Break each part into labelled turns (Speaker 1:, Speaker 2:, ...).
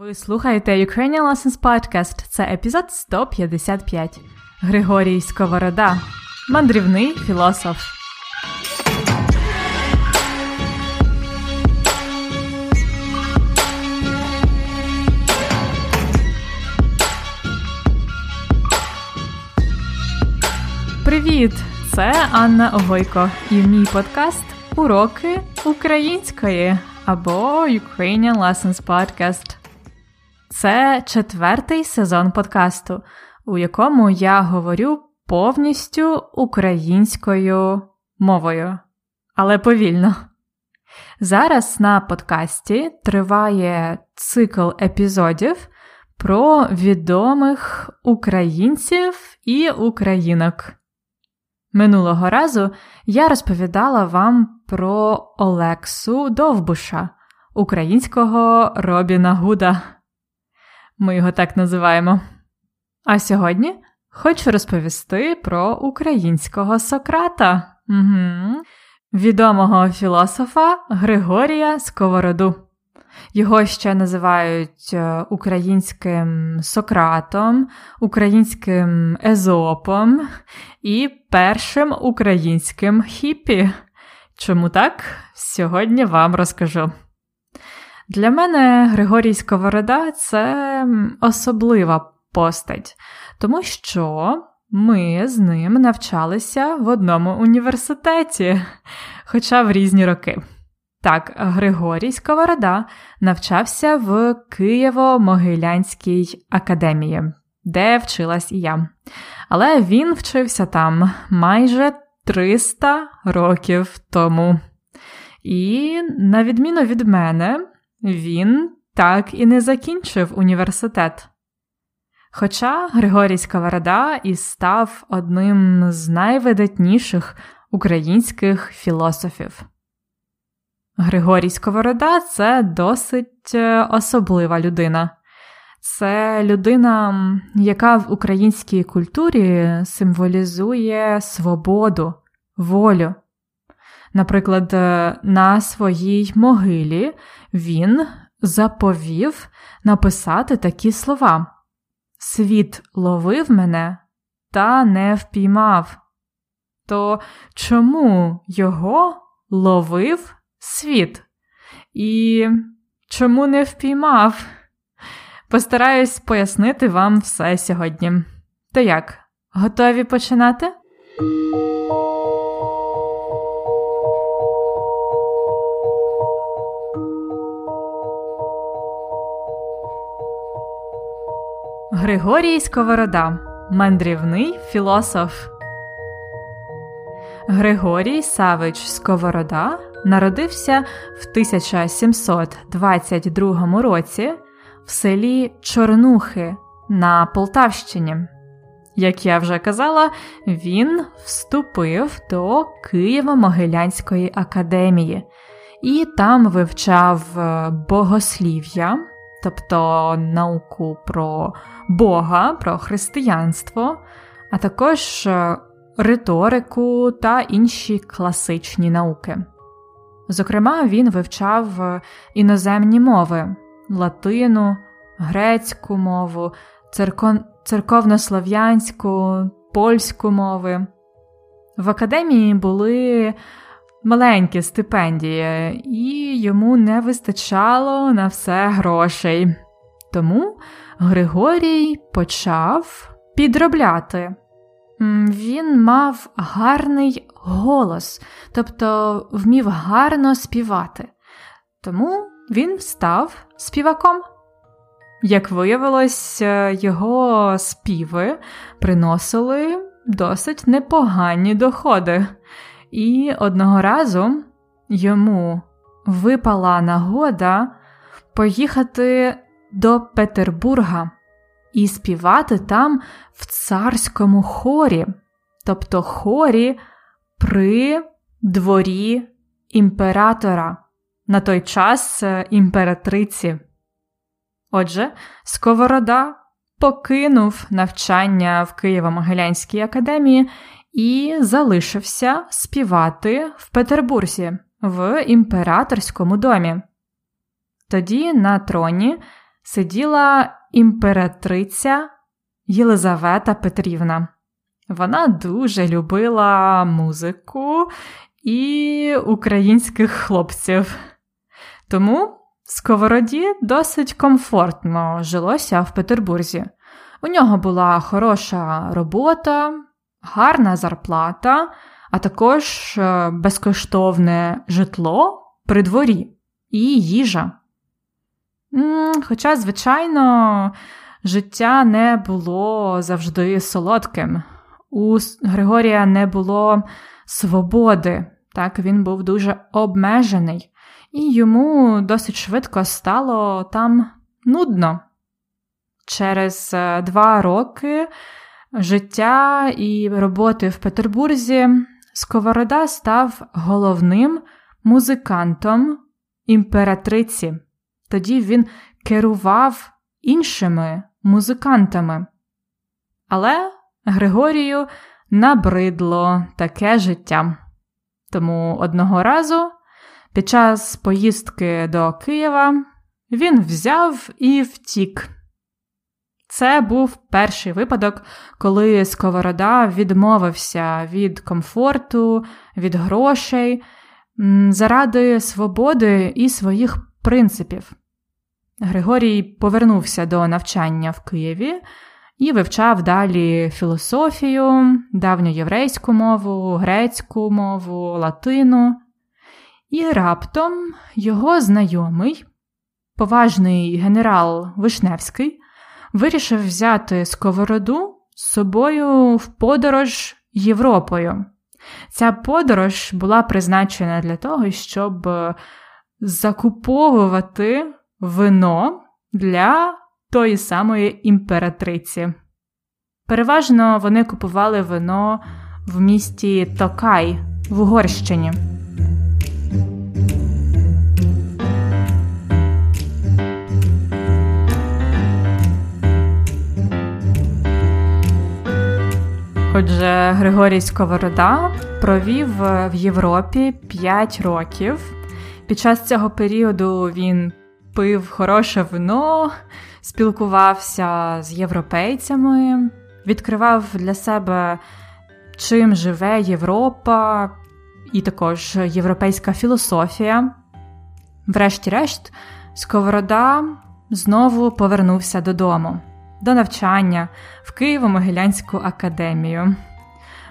Speaker 1: Ви слухаєте Ukrainian Lessons Podcast. Це епізод 155. Григорій Сковорода. Мандрівний філософ. Привіт! Це Анна Огойко і мій подкаст Уроки української або Ukrainian Lessons Podcast. Це четвертий сезон подкасту, у якому я говорю повністю українською мовою, але повільно. Зараз на подкасті триває цикл епізодів про відомих українців і українок. Минулого разу я розповідала вам про Олексу Довбуша, українського Робіна Гуда. Ми його так називаємо. А сьогодні хочу розповісти про українського Сократа, угу. відомого філософа Григорія Сковороду. Його ще називають е, українським Сократом, українським Езопом і першим українським хіпі. Чому так? Сьогодні вам розкажу. Для мене Григорій Сковорода це особлива постать, тому що ми з ним навчалися в одному університеті, хоча в різні роки. Так, Григорій Сковорода навчався в Києво-Могилянській академії, де вчилась і я. Але він вчився там майже 300 років тому. І, на відміну від мене, він так і не закінчив університет. Хоча Григорій Сковорода і став одним з найвидатніших українських філософів. Григорій Сковорода це досить е, особлива людина. Це людина, яка в українській культурі символізує свободу, волю. Наприклад, е, на своїй могилі він заповів написати такі слова: Світ ловив мене та не впіймав. То чому його ловив світ? І чому не впіймав? Постараюсь пояснити вам все сьогодні. То як, готові починати? Григорій Сковорода мандрівний філософ. Григорій Савич Сковорода народився в 1722 році в селі Чорнухи на Полтавщині. Як я вже казала, він вступив до Києво-Могилянської академії і там вивчав е, богослів'я, тобто науку про Бога, про християнство, а також е, риторику та інші класичні науки. Зокрема, він вивчав е, іноземні мови латину, грецьку мову, церкон... церковнослов'янську, польську мови. В академії були маленькі стипендії, і йому не вистачало на все грошей. Тому Григорій почав підробляти. Він мав гарний голос, тобто вмів гарно співати. Тому він став співаком. Як виявилось, його співи приносили досить непогані доходи. І одного разу йому випала нагода поїхати до Петербурга і співати там в царському хорі, тобто хорі при дворі імператора, на той час е, імператриці. Отже, Сковорода покинув навчання в Києво-Могилянській академії і залишився співати в Петербурзі в імператорському домі. Тоді на троні сиділа імператриця Єлизавета Петрівна. Вона дуже любила музику і українських хлопців. Тому Сковороді досить комфортно жилося в Петербурзі. У нього була хороша робота, гарна зарплата, а також е, безкоштовне житло при дворі і їжа. Хоча, звичайно, життя не було завжди солодким. У Григорія не було свободи, так він був дуже обмежений, і йому досить швидко стало там нудно. Через е, два роки життя і роботи в Петербурзі Сковорода став головним музикантом імператриці. Тоді він керував іншими музикантами. Але Григорію набридло таке життя. Тому одного разу, під час поїздки до Києва, він взяв і втік. Це був перший випадок, коли Сковорода відмовився від комфорту, від грошей заради свободи і своїх принципів. Григорій повернувся до навчання в Києві і вивчав далі філософію, давньоєврейську мову, грецьку мову, латину. І раптом його знайомий, поважний генерал Вишневський, вирішив взяти сковороду з собою в подорож Європою. Ця подорож була призначена для того, щоб закуповувати вино для тої самої імператриці. Переважно вони купували вино в місті Токай в Угорщині. Отже, Григорій Сковорода провів в Європі 5 років. Під час цього періоду він пив хороше вино, спілкувався з європейцями, відкривав для себе, чим живе Європа, і також європейська філософія. Врешті-решт, Сковорода знову повернувся додому до навчання в Києво-Могилянську академію.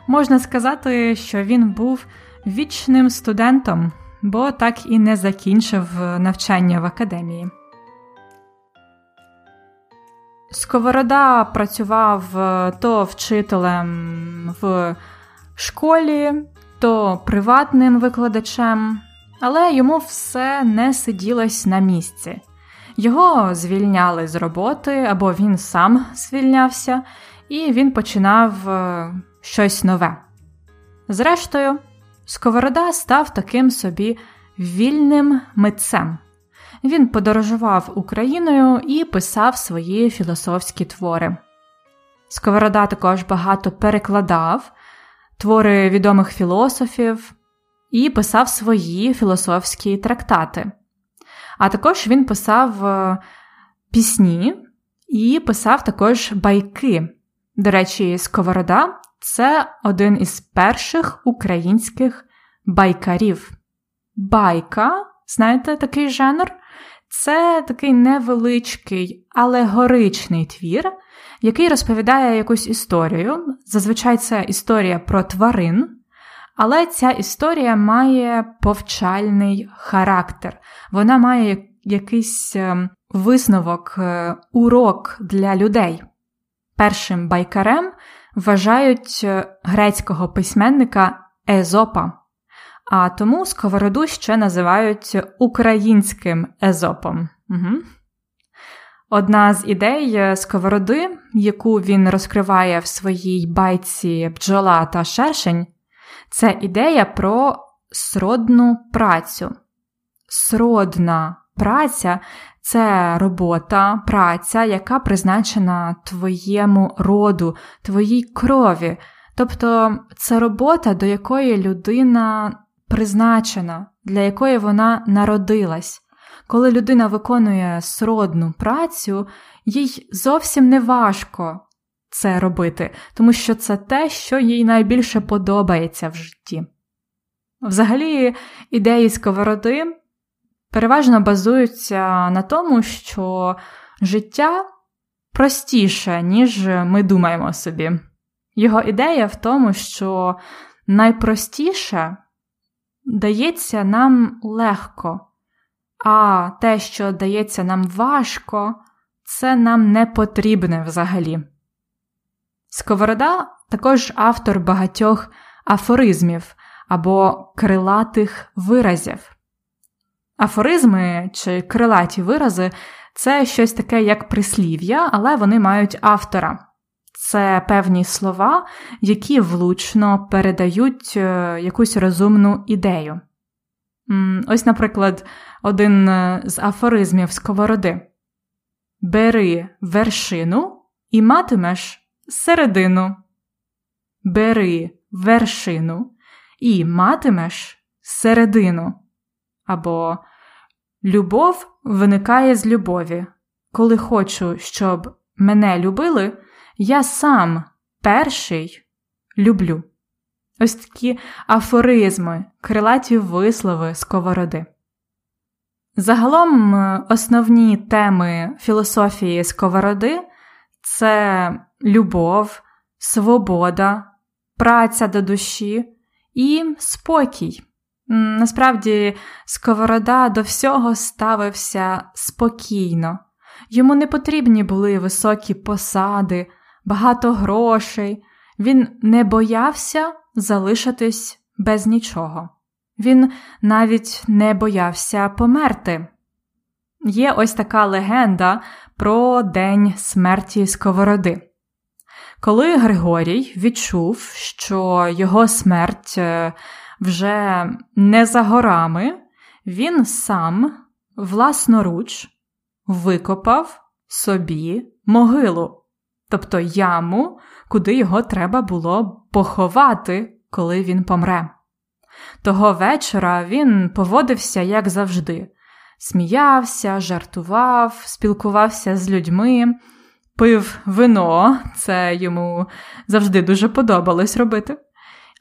Speaker 1: Можна сказати, що він був вічним студентом, бо так і не закінчив навчання в академії. Сковорода працював то вчителем в школі, то приватним викладачем, але йому все не сиділось на місці. Його звільняли з роботи, або він сам звільнявся, і він починав е, щось нове. Зрештою, Сковорода став таким собі вільним митцем. Він подорожував Україною і писав свої філософські твори. Сковорода також багато перекладав твори відомих філософів і писав свої філософські трактати. А також він писав е, пісні і писав також байки. До речі, Сковорода це один із перших українських байкарів. Байка, знаєте, такий жанр? Це такий невеличкий, алегоричний твір, який розповідає якусь історію. Зазвичай це історія про тварин. Але ця історія має повчальний характер. Вона має якийсь ем, висновок, е, урок для людей. Першим байкарем вважають е, грецького письменника Езопа, а тому сковороду ще називають українським езопом. Угу. Одна з ідей е, сковороди, яку він розкриває в своїй байці бджола та шершень, це ідея про сродну працю. Сродна праця це робота, праця, яка призначена твоєму роду, твоїй крові. Тобто це робота, до якої людина призначена, для якої вона народилась. коли людина виконує сродну працю, їй зовсім не важко це робити, тому що це те, що їй найбільше подобається в житті. Взагалі, ідеї сковороди переважно базуються на тому, що життя простіше, ніж ми думаємо собі. Його ідея в тому, що найпростіше дається нам легко, а те, що дається нам важко, це нам не потрібне взагалі. Сковорода також автор багатьох афоризмів або крилатих виразів. Афоризми чи крилаті вирази це щось таке, як прислів'я, але вони мають автора. Це певні слова, які влучно передають е, якусь розумну ідею. Ось, наприклад, один е, з афоризмів сковороди: Бери вершину і матимеш середину. Бери вершину і матимеш середину. Або Любов виникає з любові. Коли хочу, щоб мене любили, я сам перший люблю. Ось такі афоризми, крилаті вислови сковороди. Загалом основні теми філософії сковороди це любов, свобода, праця до душі і спокій. Насправді, Сковорода до всього ставився спокійно. Йому не потрібні були високі посади, багато грошей. Він не боявся залишитись без нічого. Він навіть не боявся померти. Є ось така легенда про День смерті Сковороди. Коли Григорій відчув, що його смерть е, вже не за горами, він сам власноруч викопав собі могилу, тобто яму, куди його треба було поховати, коли він помре. Того вечора він поводився, як завжди, сміявся, жартував, спілкувався з людьми, пив вино, це йому завжди дуже подобалось робити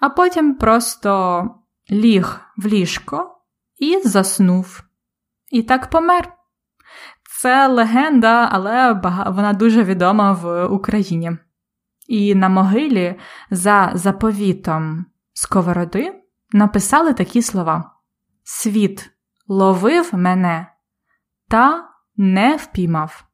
Speaker 1: а потім просто ліг в ліжко і заснув. І так помер. Це легенда, але вона дуже відома в Україні. І на могилі за заповітом Сковороди написали такі слова: Світ ловив мене та не впіймав.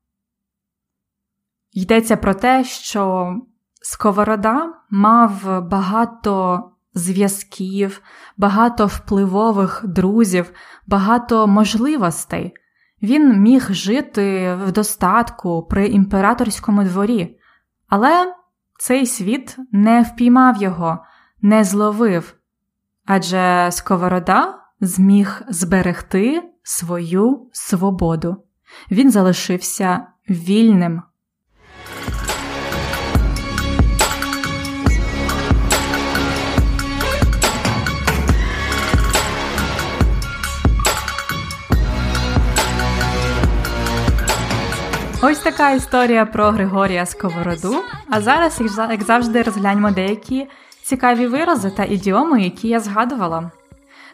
Speaker 1: Йдеться про те, що Сковорода мав багато зв'язків, багато впливових друзів, багато можливостей. Він міг жити в достатку при імператорському дворі, але цей світ не впіймав його, не зловив, адже Сковорода зміг зберегти свою свободу. Він залишився вільним. Ось така історія про Григорія Сковороду. А зараз, як завжди, розгляньмо деякі цікаві вирази та ідіоми, які я згадувала.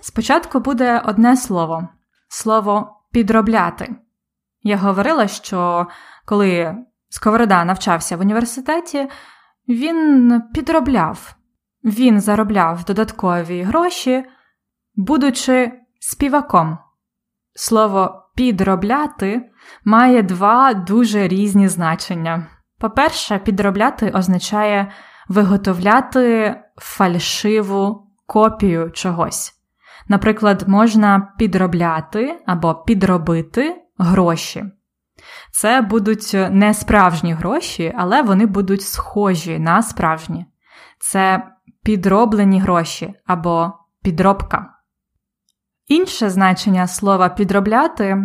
Speaker 1: Спочатку буде одне слово слово підробляти. Я говорила, що коли Сковорода навчався в університеті, він підробляв, він заробляв додаткові гроші, будучи співаком. Слово підробляти має два дуже різні значення. По-перше, підробляти означає виготовляти фальшиву копію чогось. Наприклад, можна підробляти або підробити гроші. Це будуть не справжні гроші, але вони будуть схожі на справжні. Це підроблені гроші або підробка. Інше значення слова підробляти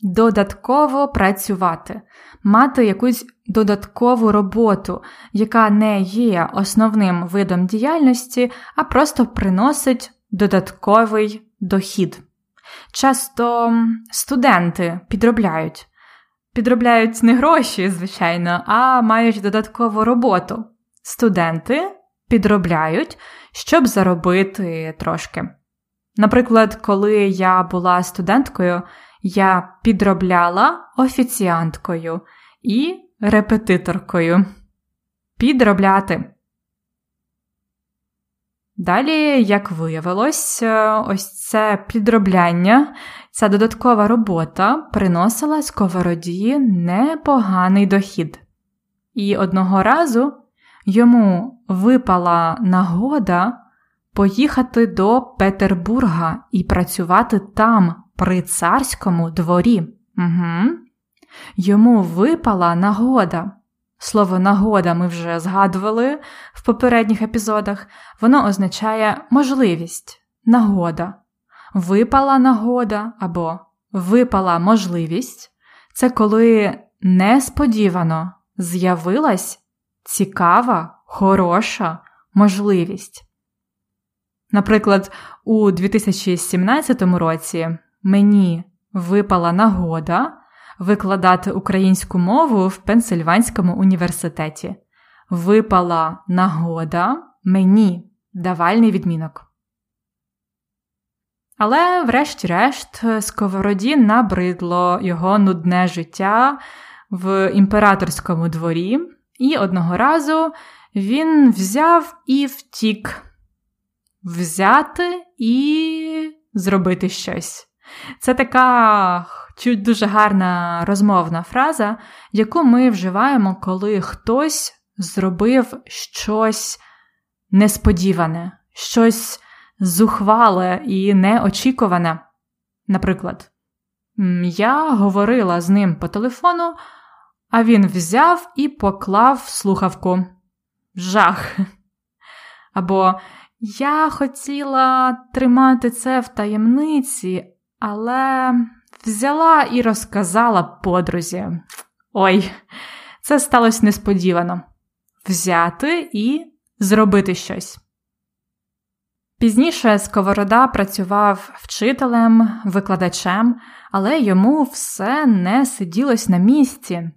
Speaker 1: додатково працювати, мати якусь додаткову роботу, яка не є основним видом діяльності, а просто приносить додатковий дохід. Часто студенти підробляють. Підробляють не гроші, звичайно, а мають додаткову роботу. Студенти підробляють, щоб заробити трошки. Наприклад, коли я була студенткою, я підробляла офіціанткою і репетиторкою. Підробляти. Далі, як виявилось, ось це підробляння, ця додаткова робота приносила сковороді непоганий дохід. І одного разу йому випала нагода поїхати до Петербурга і працювати там, при царському дворі. Угу. Йому випала нагода. Слово нагода ми вже згадували в попередніх епізодах, воно означає можливість, нагода. Випала нагода або випала можливість це коли несподівано з'явилась цікава, хороша можливість. Наприклад, у 2017 році мені випала нагода викладати українську мову в Пенсильванському університеті. Випала нагода мені давальний відмінок. Але, врешті-решт, Сковороді набридло його нудне життя в імператорському дворі, і одного разу він взяв і втік взяти і зробити щось. Це така чуть дуже гарна розмовна фраза, яку ми вживаємо, коли хтось зробив щось несподіване, щось зухвале і неочікуване. Наприклад, я говорила з ним по телефону, а він взяв і поклав слухавку. Жах. Або я хотіла тримати це в таємниці, але взяла і розказала подрузі. Ой, це сталося несподівано взяти і зробити щось. Пізніше Сковорода працював вчителем, викладачем, але йому все не сиділось на місці.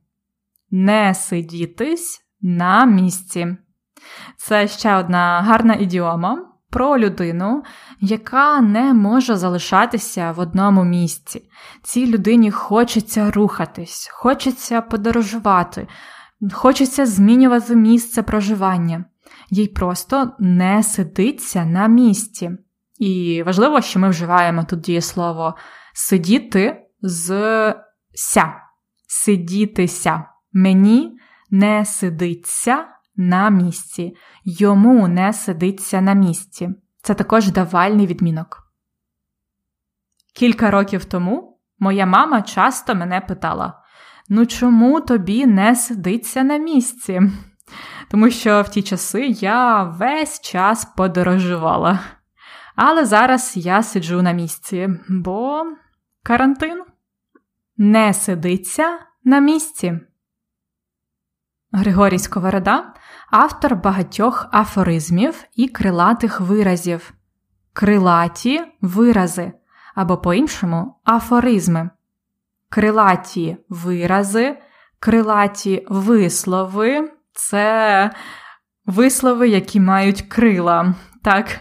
Speaker 1: Не сидітись на місці. Це ще одна гарна ідіома про людину, яка не може залишатися в одному місці. Цій людині хочеться рухатись, хочеться подорожувати, хочеться змінювати місце проживання. Їй просто не сидиться на місці. І важливо, що ми вживаємо тут дієслово сидіти з ся. Сидітися. Мені не сидиться на місці, йому не сидиться на місці. Це також давальний відмінок. Кілька років тому моя мама часто мене питала: Ну чому тобі не сидиться на місці? Тому що в ті часи я весь час подорожувала. Але зараз я сиджу на місці, бо карантин не сидиться на місці. Григорій Сковорода автор багатьох афоризмів і крилатих виразів, крилаті вирази або по-іншому афоризми, крилаті вирази, крилаті вислови це вислови, які мають крила. Так,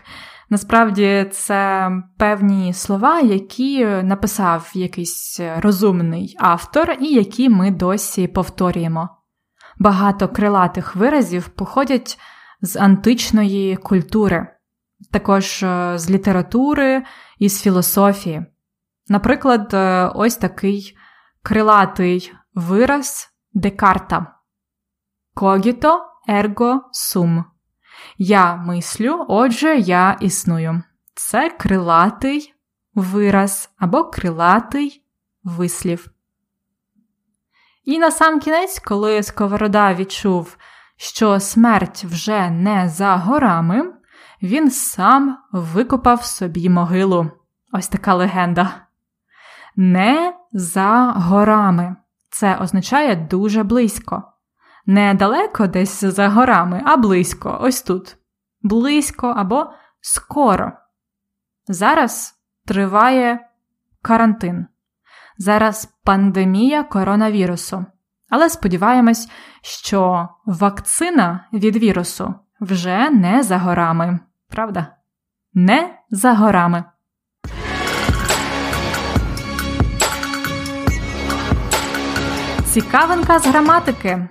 Speaker 1: Насправді це певні слова, які написав якийсь розумний автор, і які ми досі повторюємо багато крилатих виразів походять з античної культури, також е, з літератури і з філософії. Наприклад, е, ось такий крилатий вираз Декарта Когіто ерго сум. Я мислю, отже, я існую. Це крилатий вираз або крилатий вислів. І на сам кінець, коли Сковорода відчув, що смерть вже не за горами, він сам викопав собі могилу. Ось така легенда. Не за горами. Це означає дуже близько. Не далеко десь за горами, а близько, ось тут. Близько або скоро. Зараз триває карантин. Зараз пандемія коронавірусу. Але сподіваємось, що вакцина від вірусу вже не за горами. Правда? Не за горами. Цікавинка з граматики.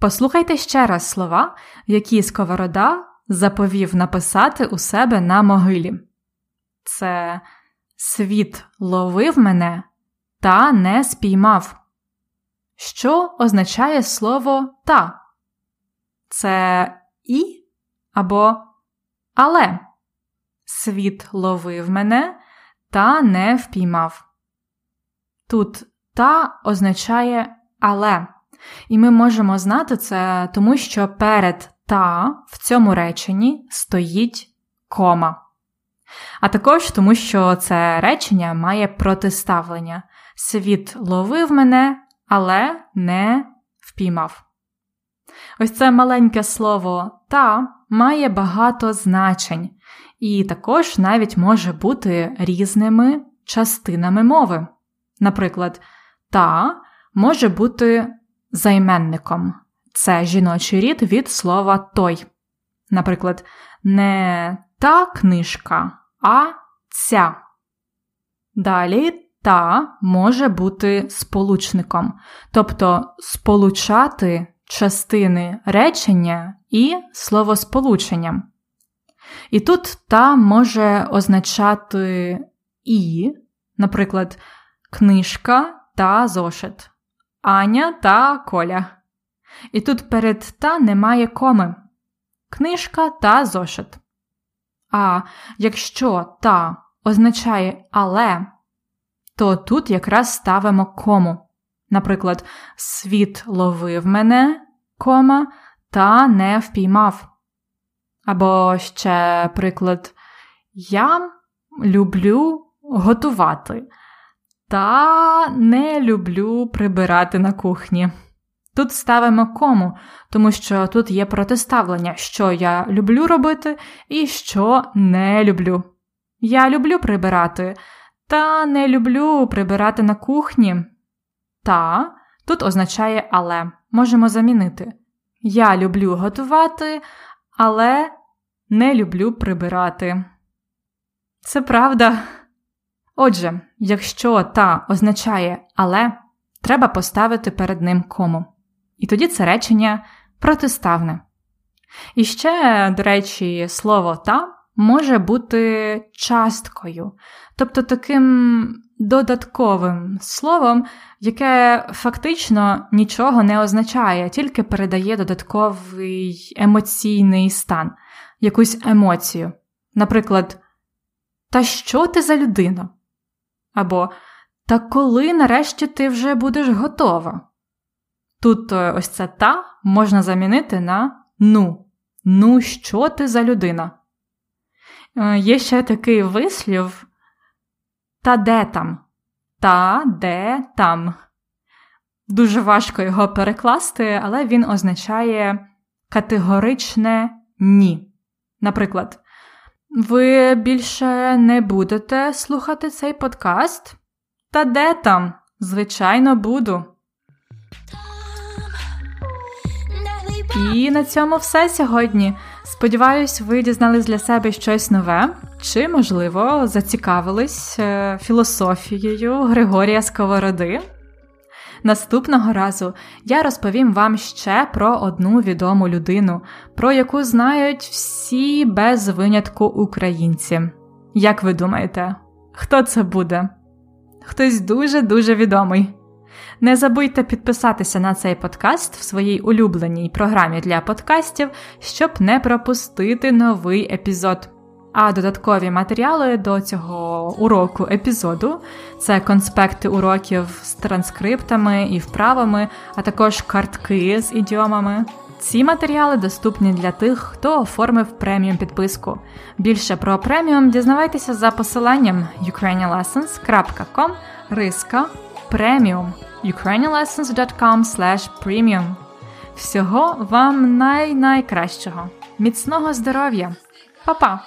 Speaker 1: Послухайте ще раз слова, які Сковорода заповів написати у себе на могилі. Це світ ловив мене та не спіймав. Що означає слово та? Це і або але. Світ ловив мене та не впіймав. Тут та означає але. І ми можемо знати це, тому що перед та в цьому реченні стоїть кома. А також тому, що це речення має протиставлення. Світ ловив мене, але не впіймав. Ось це маленьке слово та має багато значень, і також навіть може бути різними частинами мови. Наприклад, та може бути займенником це жіночий рід від слова той. Наприклад, не та книжка, а ця. Далі та може бути сполучником, тобто сполучати частини речення і словосполученням. І тут та може означати і, наприклад, книжка та зошит, Аня та Коля. І тут перед та немає коми. Книжка та зошит. А якщо та означає але, то тут якраз ставимо кому. Наприклад, світ ловив мене, кома, та не впіймав. Або ще приклад, я люблю готувати, та не люблю прибирати на кухні. Тут ставимо кому, тому що тут є протиставлення, що я люблю робити і що не люблю. Я люблю прибирати, та не люблю прибирати на кухні. Та тут означає але. Можемо замінити. Я люблю готувати, але не люблю прибирати. Це правда. Отже, якщо та означає але, треба поставити перед ним кому. І тоді це речення протиставне. І ще, до речі, слово та може бути часткою, тобто таким додатковим словом, яке фактично нічого не означає, тільки передає додатковий емоційний стан, якусь емоцію. Наприклад, та що ти за людина? Або Та коли нарешті ти вже будеш готова? Тут е, ось це та можна замінити на ну. Ну, що ти за людина? Е, є ще такий вислів та де там? Та де там. Дуже важко його перекласти, але він означає категоричне ні. Наприклад, ви більше не будете слухати цей подкаст? Та де там? Звичайно, буду. І на цьому все сьогодні. Сподіваюсь, ви дізнались для себе щось нове, чи, можливо, зацікавились е, філософією Григорія Сковороди. Наступного разу я розповім вам ще про одну відому людину, про яку знають всі без винятку українці. Як ви думаєте, хто це буде? Хтось дуже-дуже відомий. Не забудьте підписатися на цей подкаст в своїй улюбленій програмі для подкастів, щоб не пропустити новий епізод. А додаткові матеріали до цього уроку епізоду це конспекти уроків з транскриптами і вправами, а також картки з ідіомами. Ці матеріали доступні для тих, хто оформив преміум підписку. Більше про преміум дізнавайтеся за посиланням ukrainianlessons.com риска преміум ukrainianlessons.com premium Всього вам най-найкращого. Міцного здоров'я! Па-па!